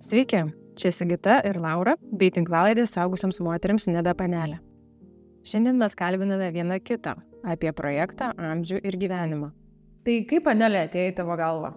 Sveiki, čia Sigita ir Laura, bei tinklalaidė suaugusiams moteriams nebe panelė. Šiandien mes kalbiname vieną kitą apie projektą, amžių ir gyvenimą. Tai kaip panelė atėjo į tavo galvą?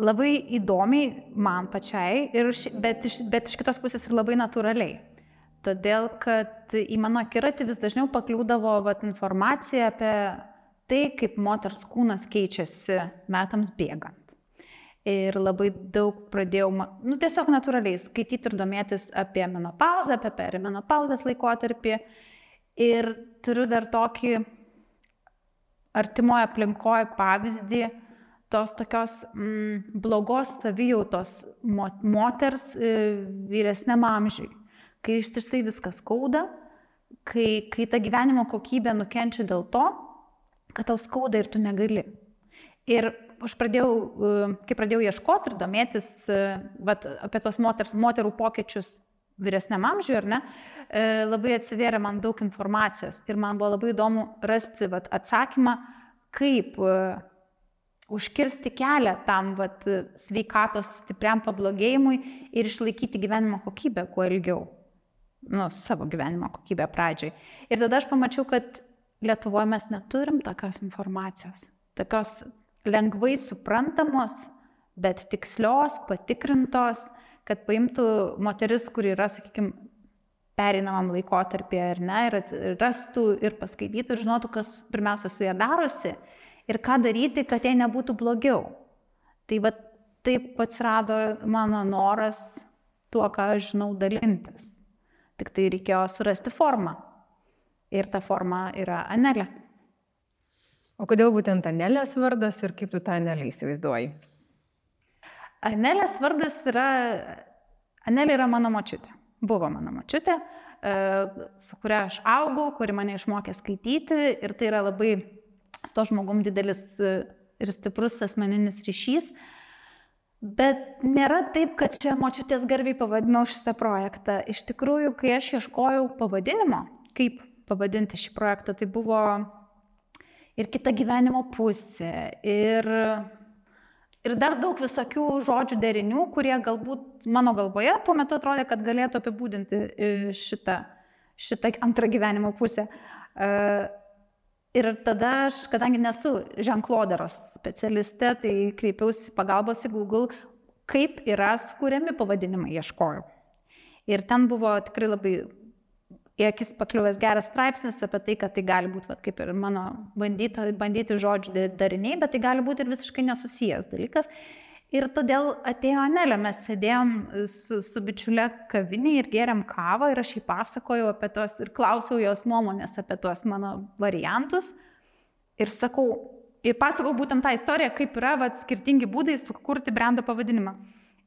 Labai įdomiai man pačiai, ir, bet, iš, bet iš kitos pusės ir labai natūraliai. Todėl, kad į mano akiratį vis dažniau pakliūdavo vat, informacija apie tai, kaip moters kūnas keičiasi metams bėgant. Ir labai daug pradėjau, nu, tiesiog natūraliai skaityti ir domėtis apie menopauzą, apie perimenopauzės laikotarpį. Ir turiu dar tokį artimoje aplinkoje pavyzdį tos tokios mm, blogos savijautos moters e, vyresniam amžiui, kai iš tiesai viskas skauda, kai, kai ta gyvenimo kokybė nukenčia dėl to, kad tau skauda ir tu negali. Ir aš pradėjau, e, kai pradėjau ieškoti ir domėtis e, vat, apie tos moters, moterų pokyčius vyresniam amžiui, ar ne, e, labai atsivėrė man daug informacijos ir man buvo labai įdomu rasti vat, atsakymą, kaip užkirsti kelią tam vat, sveikatos stipriam pablogėjimui ir išlaikyti gyvenimo kokybę kuo ilgiau. Nu, savo gyvenimo kokybę pradžiai. Ir tada aš pamačiau, kad Lietuvoje mes neturim tokios informacijos, tokios lengvai suprantamos, bet tikslios, patikrintos, kad paimtų moteris, kur yra, sakykime, pereinamam laikotarpį ar ne, ir rastų ir paskaitytų ir žinotų, kas pirmiausia su ją darosi ir ką daryti, kad jai nebūtų blogiau. Tai va taip atsirado mano noras tuo, ką aš žinau, dalintis. Tik tai reikėjo surasti formą. Ir ta forma yra Anelė. O kodėl būtent Anelės vardas ir kaip tu tą Anelę įsivaizduoji? Anelės vardas yra, Anelė yra mano močiutė. Buvo mano močiutė, e, su kuria aš augau, kuri mane išmokė skaityti ir tai yra labai su to žmogum didelis e, ir stiprus asmeninis ryšys. Bet nėra taip, kad čia močiutės garbiai pavadinau šitą projektą. Iš tikrųjų, kai aš ieškojau pavadinimo, kaip pavadinti šį projektą, tai buvo ir kita gyvenimo pusė, ir, ir dar daug visokių žodžių derinių, kurie galbūt mano galvoje tuo metu atrodė, kad galėtų apibūdinti e, šitą, šitą antrą gyvenimo pusę. E, ir tada aš, kadangi nesu ženklodaros specialistė, tai kreipiausi pagalbos į Google, kaip yra skūriami pavadinimai, ieškojau. Ir ten buvo tikrai labai į akis pakliuvęs geras straipsnis apie tai, kad tai gali būti, vat, kaip ir mano bandyta, bandyti žodžių dariniai, bet tai gali būti ir visiškai nesusijęs dalykas. Ir todėl atėjo Anelė, mes sėdėjom su, su bičiulė kavinė ir geriam kavą ir aš jai pasakojau apie tos ir klausiau jos nuomonės apie tuos mano variantus. Ir sakau, ir pasakau būtent tą istoriją, kaip yra vat, skirtingi būdai sukurti brendo pavadinimą.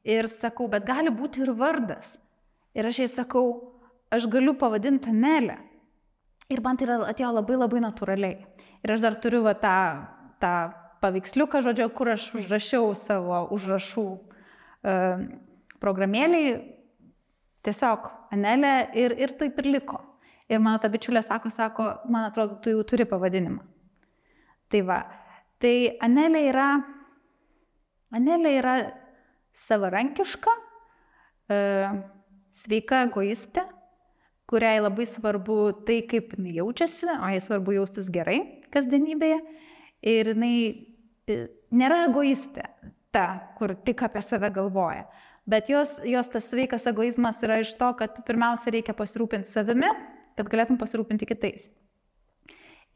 Ir sakau, bet gali būti ir vardas. Ir aš jai sakau, aš galiu pavadinti Nelę. Ir man tai atėjo labai labai natūraliai. Ir aš dar turiu va, tą, tą paveiksliuką, žodžiu, kur aš užrašiau savo užrašų e, programėliai, tiesiog Anelė ir, ir taip ir liko. Ir mano ta bičiulė sako, sako, man atrodo, tu jau turi pavadinimą. Tai va, tai Anelė yra, Anelė yra savarankiška, e, sveika egoistė, kuriai labai svarbu tai, kaip jinai jaučiasi, o jai svarbu jaustis gerai kasdienybėje. Ir jinai e, nėra egoistė, ta, kur tik apie save galvoja. Bet jos, jos tas sveikas egoizmas yra iš to, kad pirmiausia reikia pasirūpinti savimi, kad galėtum pasirūpinti kitais.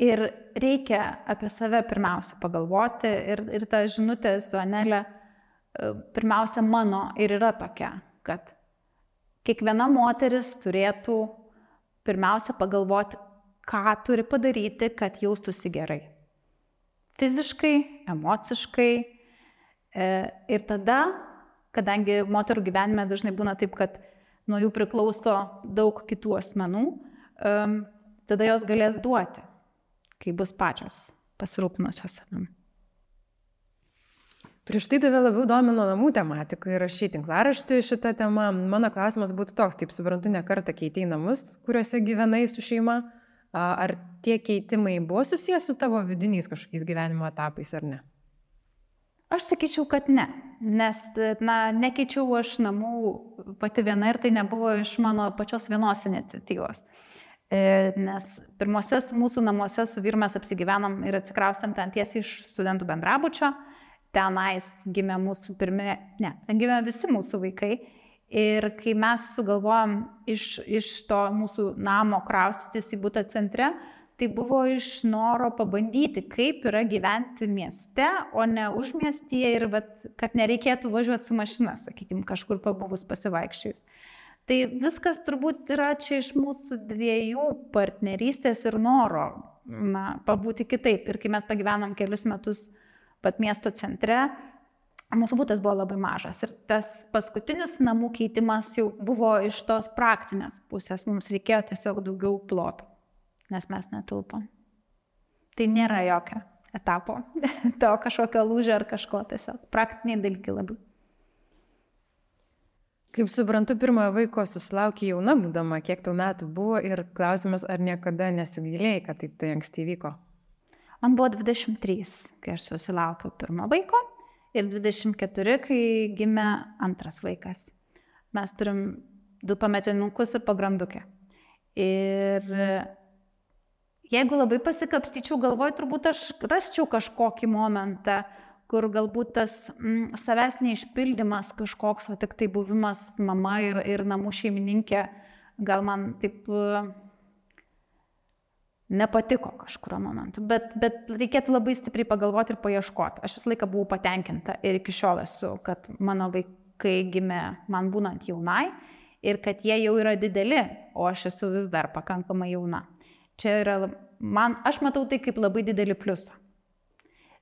Ir reikia apie save pirmiausia pagalvoti ir, ir ta žinutė su Anelė e, pirmiausia mano ir yra tokia, kad kiekviena moteris turėtų pirmiausia pagalvoti, ką turi padaryti, kad jaustųsi gerai. Fiziškai, emociškai. E, ir tada, kadangi moterų gyvenime dažnai būna taip, kad nuo jų priklauso daug kitų asmenų, tada jos galės duoti, kai bus pačios pasirūpinusios savimi. Prieš tai tave labiau domino namų tematika ir rašy tinklaraštį šitą temą. Mano klausimas būtų toks, taip suprantu, ne kartą keitėjai namus, kuriuose gyvenai su šeima. Ar tie keitimai buvo susijęs su tavo vidiniais kažkokiais gyvenimo etapais ar ne? Aš sakyčiau, kad ne. nes, na, nekeičiau aš namų pati viena ir tai nebuvo iš mano pačios vienos iniciatyvos. E, nes pirmosios mūsų namuose su vyru mes apsigyvenom ir atsikraustėm ten tiesiai iš studentų bendrabučio. Tenais gimė mūsų pirmie, ne, ten gimė visi mūsų vaikai. Ir kai mes sugalvojom iš, iš to mūsų namo kraustytis į būtą centre, tai buvo iš noro pabandyti, kaip yra gyventi mieste, o ne užmiestyje ir vat, kad nereikėtų važiuoti su mašina, sakykime, kažkur pabuvus pasivaikščiojus. Tai viskas turbūt yra čia iš mūsų dviejų partnerystės ir noro na, pabūti kitaip. Ir kai mes pagyvenom kelius metus pat miesto centre, mūsų būtas buvo labai mažas. Ir tas paskutinis namų keitimas jau buvo iš tos praktinės pusės. Mums reikėjo tiesiog daugiau plotų nes mes netilpom. Tai nėra jokio etapo, to kažkokio lūžio ar kažko tiesiog. Praktiniai dalykai labai. Kaip suprantu, pirmojo vaiko susilaukė jauna būdama, kiek tau metų buvo ir klausimas, ar niekada nesigailėjai, kad taip tai anksti vyko? Man buvo 23, kai aš susilaukiau pirmo vaiko ir 24, kai gimė antras vaikas. Mes turim du pametinukus ir pagrandukę. Ir jeigu labai pasikapstyčiau galvoj, turbūt aš rasčiau kažkokį momentą, kur galbūt tas mm, savęs neišpildymas kažkoks, o tik tai buvimas mama ir, ir namų šeimininkė, gal man taip uh, nepatiko kažkurio momentu. Bet, bet reikėtų labai stipriai pagalvoti ir paieškoti. Aš visą laiką buvau patenkinta ir iki šiol esu, kad mano vaikai gimė man būnant jaunai ir kad jie jau yra dideli, o aš esu vis dar pakankamai jauna. Čia yra, man, aš matau tai kaip labai didelį pliusą.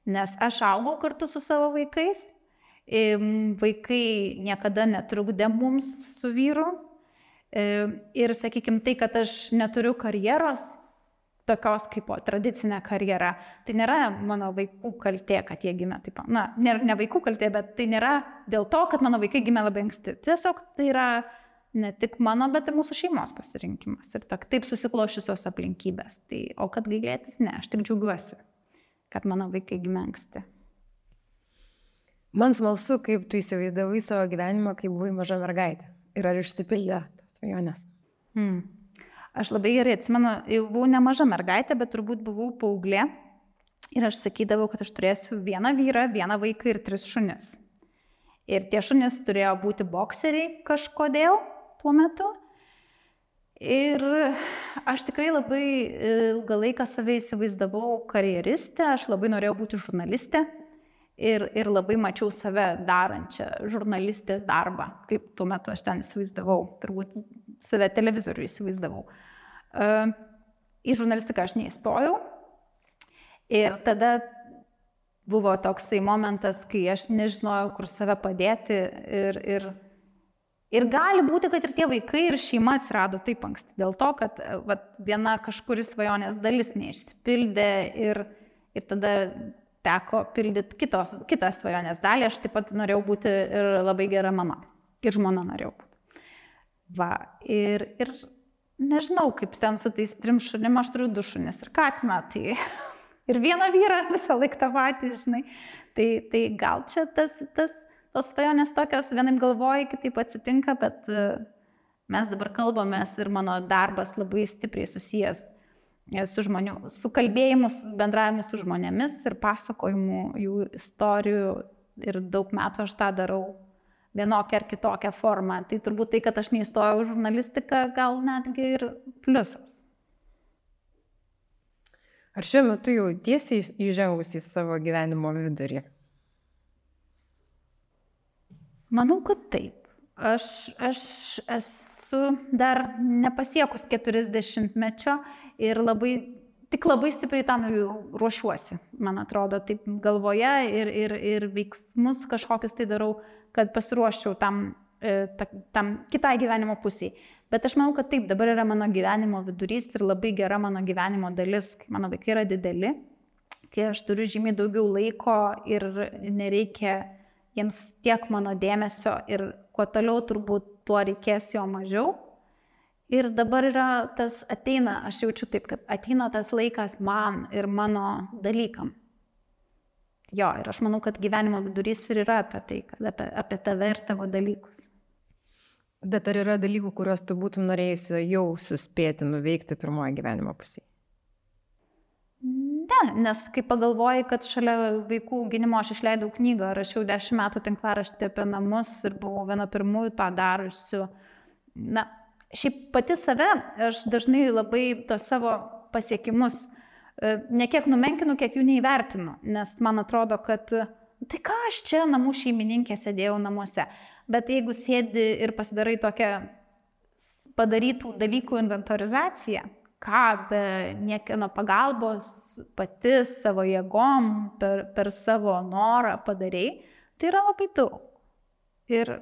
Nes aš augau kartu su savo vaikais, vaikai niekada netrukdė mums su vyru. Ir sakykime, tai, kad aš neturiu karjeros, tokios kaip tradicinė karjera, tai nėra mano vaikų kaltė, kad jie gimė taip. Na, ne, ne vaikų kaltė, bet tai nėra dėl to, kad mano vaikai gimė labai anksti. Tiesiog tai yra ne tik mano, bet ir mūsų šeimos pasirinkimas. Ir tak, taip susiklošusios aplinkybės. Tai, o kad gailėtis, ne, aš tik džiaugiuosi, kad mano vaikai gimė anksti. Man smalsu, kaip tu įsivaizdavai savo gyvenimą, kai buvai maža mergaitė. Ir ar išsipildė tos svajonės? Hmm. Aš labai gerai atsimenu, jau buvau ne maža mergaitė, bet turbūt buvau paauglė. Ir aš sakydavau, kad aš turėsiu vieną vyrą, vieną vaiką ir tris šunis. Ir tie šunys turėjo būti bokseriai kažkodėl tuo metu. Ir aš tikrai labai ilgą laiką save įsivaizdavau karjeristę, aš labai norėjau būti žurnalistė ir, ir labai mačiau save darančią žurnalistės darbą, kaip tuo metu aš ten įsivaizdavau, turbūt save televizorių įsivaizdavau. Į žurnalistiką aš neįstojau ir tada buvo toksai momentas, kai aš nežinojau, kur save padėti ir, ir Ir gali būti, kad ir tie vaikai, ir šeima atsirado taip anksti. Dėl to, kad va, viena kažkuris svajonės dalis neišsipildė ir, ir tada teko pildyti kitos, kitą svajonės dalį. Aš taip pat norėjau būti ir labai gera mama. Ir žmona norėjau būti. Va, ir, ir nežinau, kaip ten su tais trim šunim, aš turiu du šunis ir katiną. Tai ir vieną vyrą visą laiką tą patį, žinai. Tai, tai gal čia tas, tas tos svajonės tokios, vienaip galvoji, kitaip atsitinka, bet e, mes dabar kalbamės ir mano darbas labai stipriai susijęs e, su žmonių, su kalbėjimu, su bendravimu su žmonėmis ir pasakojimu jų istorijų ir daug metų aš tą darau vienokią ar kitokią formą. Tai turbūt tai, kad aš neįstojau žurnalistiką, gal netgi ir pliusas. Ar šiuo metu jau tiesiai įžengus į savo gyvenimo vidurį? Manau, kad taip. Aš, aš esu dar nepasiekus 40 mečio ir labai, tik labai stipriai tam ruošiuosi, man atrodo, taip galvoje ir, ir, ir veiksmus kažkokius tai darau, kad pasiruoščiau tam, e, tam kitai gyvenimo pusiai. Bet aš manau, kad taip, dabar yra mano gyvenimo vidurys ir labai gera mano gyvenimo dalis, kai mano vaikai yra dideli, kai aš turiu žymiai daugiau laiko ir nereikia jiems tiek mano dėmesio ir kuo toliau turbūt tuo reikės jo mažiau. Ir dabar yra tas ateina, aš jaučiu taip, kad ateina tas laikas man ir mano dalykam. jo, ir aš manau, kad gyvenimo vidurys ir yra apie tai, apie, apie tave ir tavo dalykus. Bet ar yra dalykų, kuriuos tu būtum norėjusi jau suspėti nuveikti pirmoje gyvenimo pusėje? Ne, nes kai pagalvoji, kad šalia vaikų gynimo aš išleidau knygą, rašiau dešimt metų tinklaraštį apie namus ir buvau viena pirmųjų tą darusių. Na, šiaip pati save, aš dažnai labai tos savo pasiekimus E, ne kiek numenkinu, kiek jų neįvertinu, nes man atrodo, kad tai ką aš čia namų šeimininkė sėdėjau namuose. Bet jeigu sėdi ir pasidarai tokią padarytų dalykų inventorizaciją, ką be niekieno pagalbos pati savo jėgom, per, per savo norą padarai, tai yra labai daug. Ir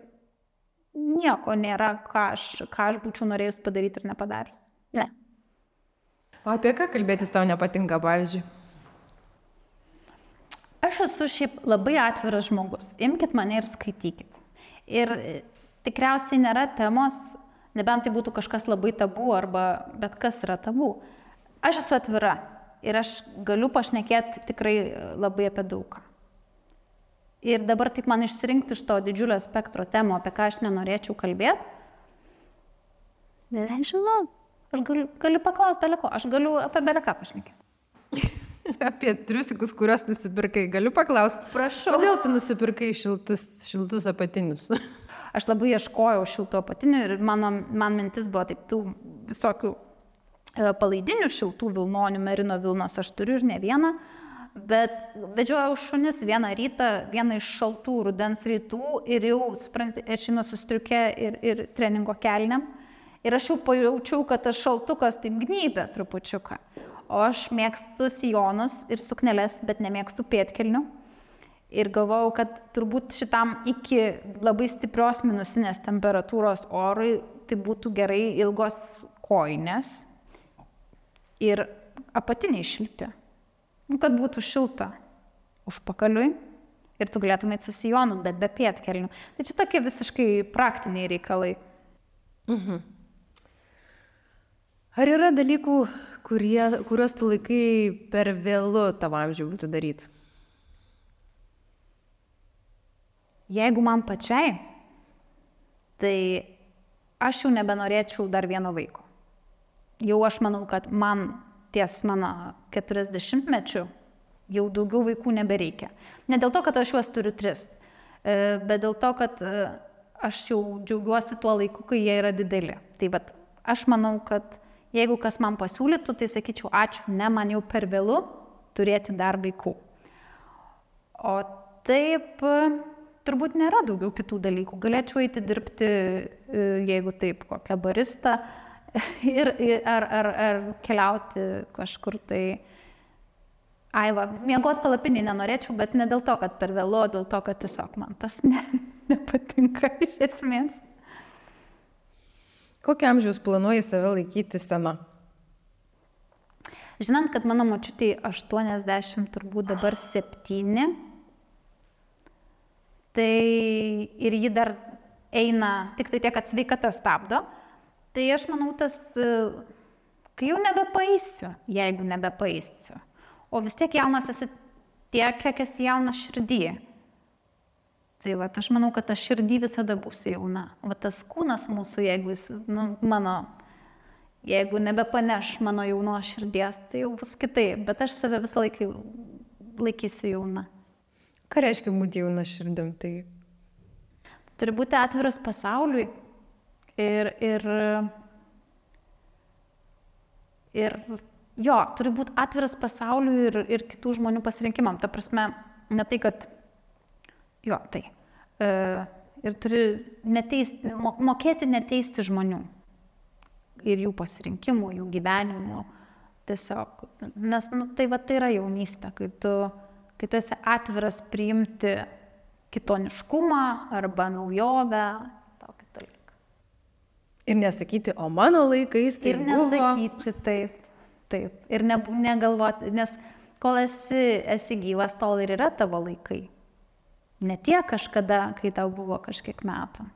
nieko nėra, ką aš, ką aš būčiau norėjus padaryti ir nepadarius. Ne. O apie ką kalbėtis tau nepatinka, pavyzdžiui? Aš esu šiaip labai atviras žmogus. Imkite mane ir skaitykit. Ir e, tikriausiai nėra temos, nebent tai būtų kažkas labai tabu arba bet kas yra tabu. Aš esu atvira ir aš galiu pašnekėti tikrai labai apie daugą. Ir dabar taip man išsirinkti iš to didžiulio spektro temų, apie ką aš nenorėčiau kalbėti. Nežinau, Aš galiu, galiu paklausti beleko, aš galiu apie beleką pašnekėti. apie triusikus, kuriuos nusipirkai, galiu paklausti. Prašau. Kodėl tu nusipirkai šiltus, šiltus apatinius? aš labai ieškojau šiltų apatinių ir mano, man mintis buvo taip, tų visokių e, palaidinių šiltų vilnonių, merino vilnos aš turiu ir ne vieną. Bet vedžiojau šunis vieną rytą, vieną iš šaltų rudens rytų ir jau, suprantate, žinau, sustriukė ir, ir treningo kelniam. Ir aš jau pajaučiau, kad tas šaltukas taip gynybė trupučiuką. O aš mėgstu sijonus ir sukneles, bet nemėgstu pėtkelnių. Ir galvojau, kad turbūt šitam iki labai stiprios minusinės temperatūros orui tai būtų gerai ilgos koinės ir apatiniai šilti. Nu, kad būtų šilta užpakaliui ir tu galėtumai su sijonu, bet be pėtkelnių. Tai čia tokie visiškai praktiniai reikalai. Mhm. Ar yra dalykų, kurie, kuriuos tu laikai per vėlų tavo amžių būtų daryti? Jeigu man pačiai, tai aš jau nebenorėčiau dar vieno vaiko. Jau aš manau, kad man ties mano 40 mečių jau daugiau vaikų nebereikia. Ne dėl to, kad aš juos turiu tris, e, bet dėl to, kad e, aš jau džiaugiuosi tuo laiku, kai jie yra dideli. Tai vad, aš manau, kad Jeigu kas man pasiūlytų, tai sakyčiau, ačiū, ne, man jau per vėlų turėti dar vaikų. O taip, turbūt nėra daugiau kitų dalykų. Galėčiau eiti dirbti, e, jeigu taip, kokią baristą ir, ar, ar, ar keliauti kažkur tai. Aiva, miegot palapinį nenorėčiau, bet ne dėl to, kad per vėlu, dėl to, kad tiesiog man tas ne, nepatinka iš esmės. Kokio amžiaus planuoji save laikyti sena? Žinant, kad mano močiutė 80, turbūt dabar 7, tai ir ji dar eina, tik tai tiek, kad sveikata stabdo, tai aš manau, tas, kai jau nebepaisiu, jeigu nebepaisiu, o vis tiek jaunas esi tiek, kiek esi jaunas širdyje Tai va, aš manau, kad aš širdį visada būsiu jauna. Va tas kūnas mūsų, jeigu jis, nu, mano, jeigu nebepaneš mano jaunos širdies, tai jau bus kitaip. Bet aš save visą laiką laikysiu jauna. Ką reiškia būti jauna širdim? Tai... Turi būti atviras pasauliui ir, ir, ir jo, turi būti atviras pasauliui ir, ir kitų žmonių pasirinkimam. Ta prasme, ne tai, kad Jo, tai. E, ir turi neteisti, mokėti neteisti žmonių. Ir jų pasirinkimų, jų gyvenimų. Tiesiog. Nes nu, tai, va, tai yra jaunystė, kai tu, kai tu esi atviras priimti kitoniškumą arba naujovę. Ir nesakyti, o mano laikais tai ir buvo. Ir nesakyti taip. Taip. Ir ne, negalvoti, nes kol esi, esi gyvas, tol ir yra tavo laikai. Ne tiek kažkada, kai tau buvo kažkiek metų.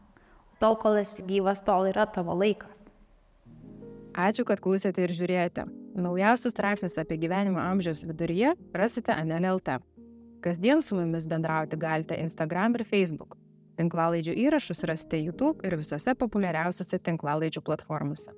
Tol, kol esi gyvas, tol yra tavo laikas. Ačiū, kad klausėte ir žiūrėjote. Naujausius straipsnius apie gyvenimo amžiaus viduryje rasite Anelė LT. Kasdien su mumis bendrauti galite Instagram ir Facebook. Tinklalaidžių įrašus rasite YouTube ir visose populiariausiose tinklalaidžių platformose.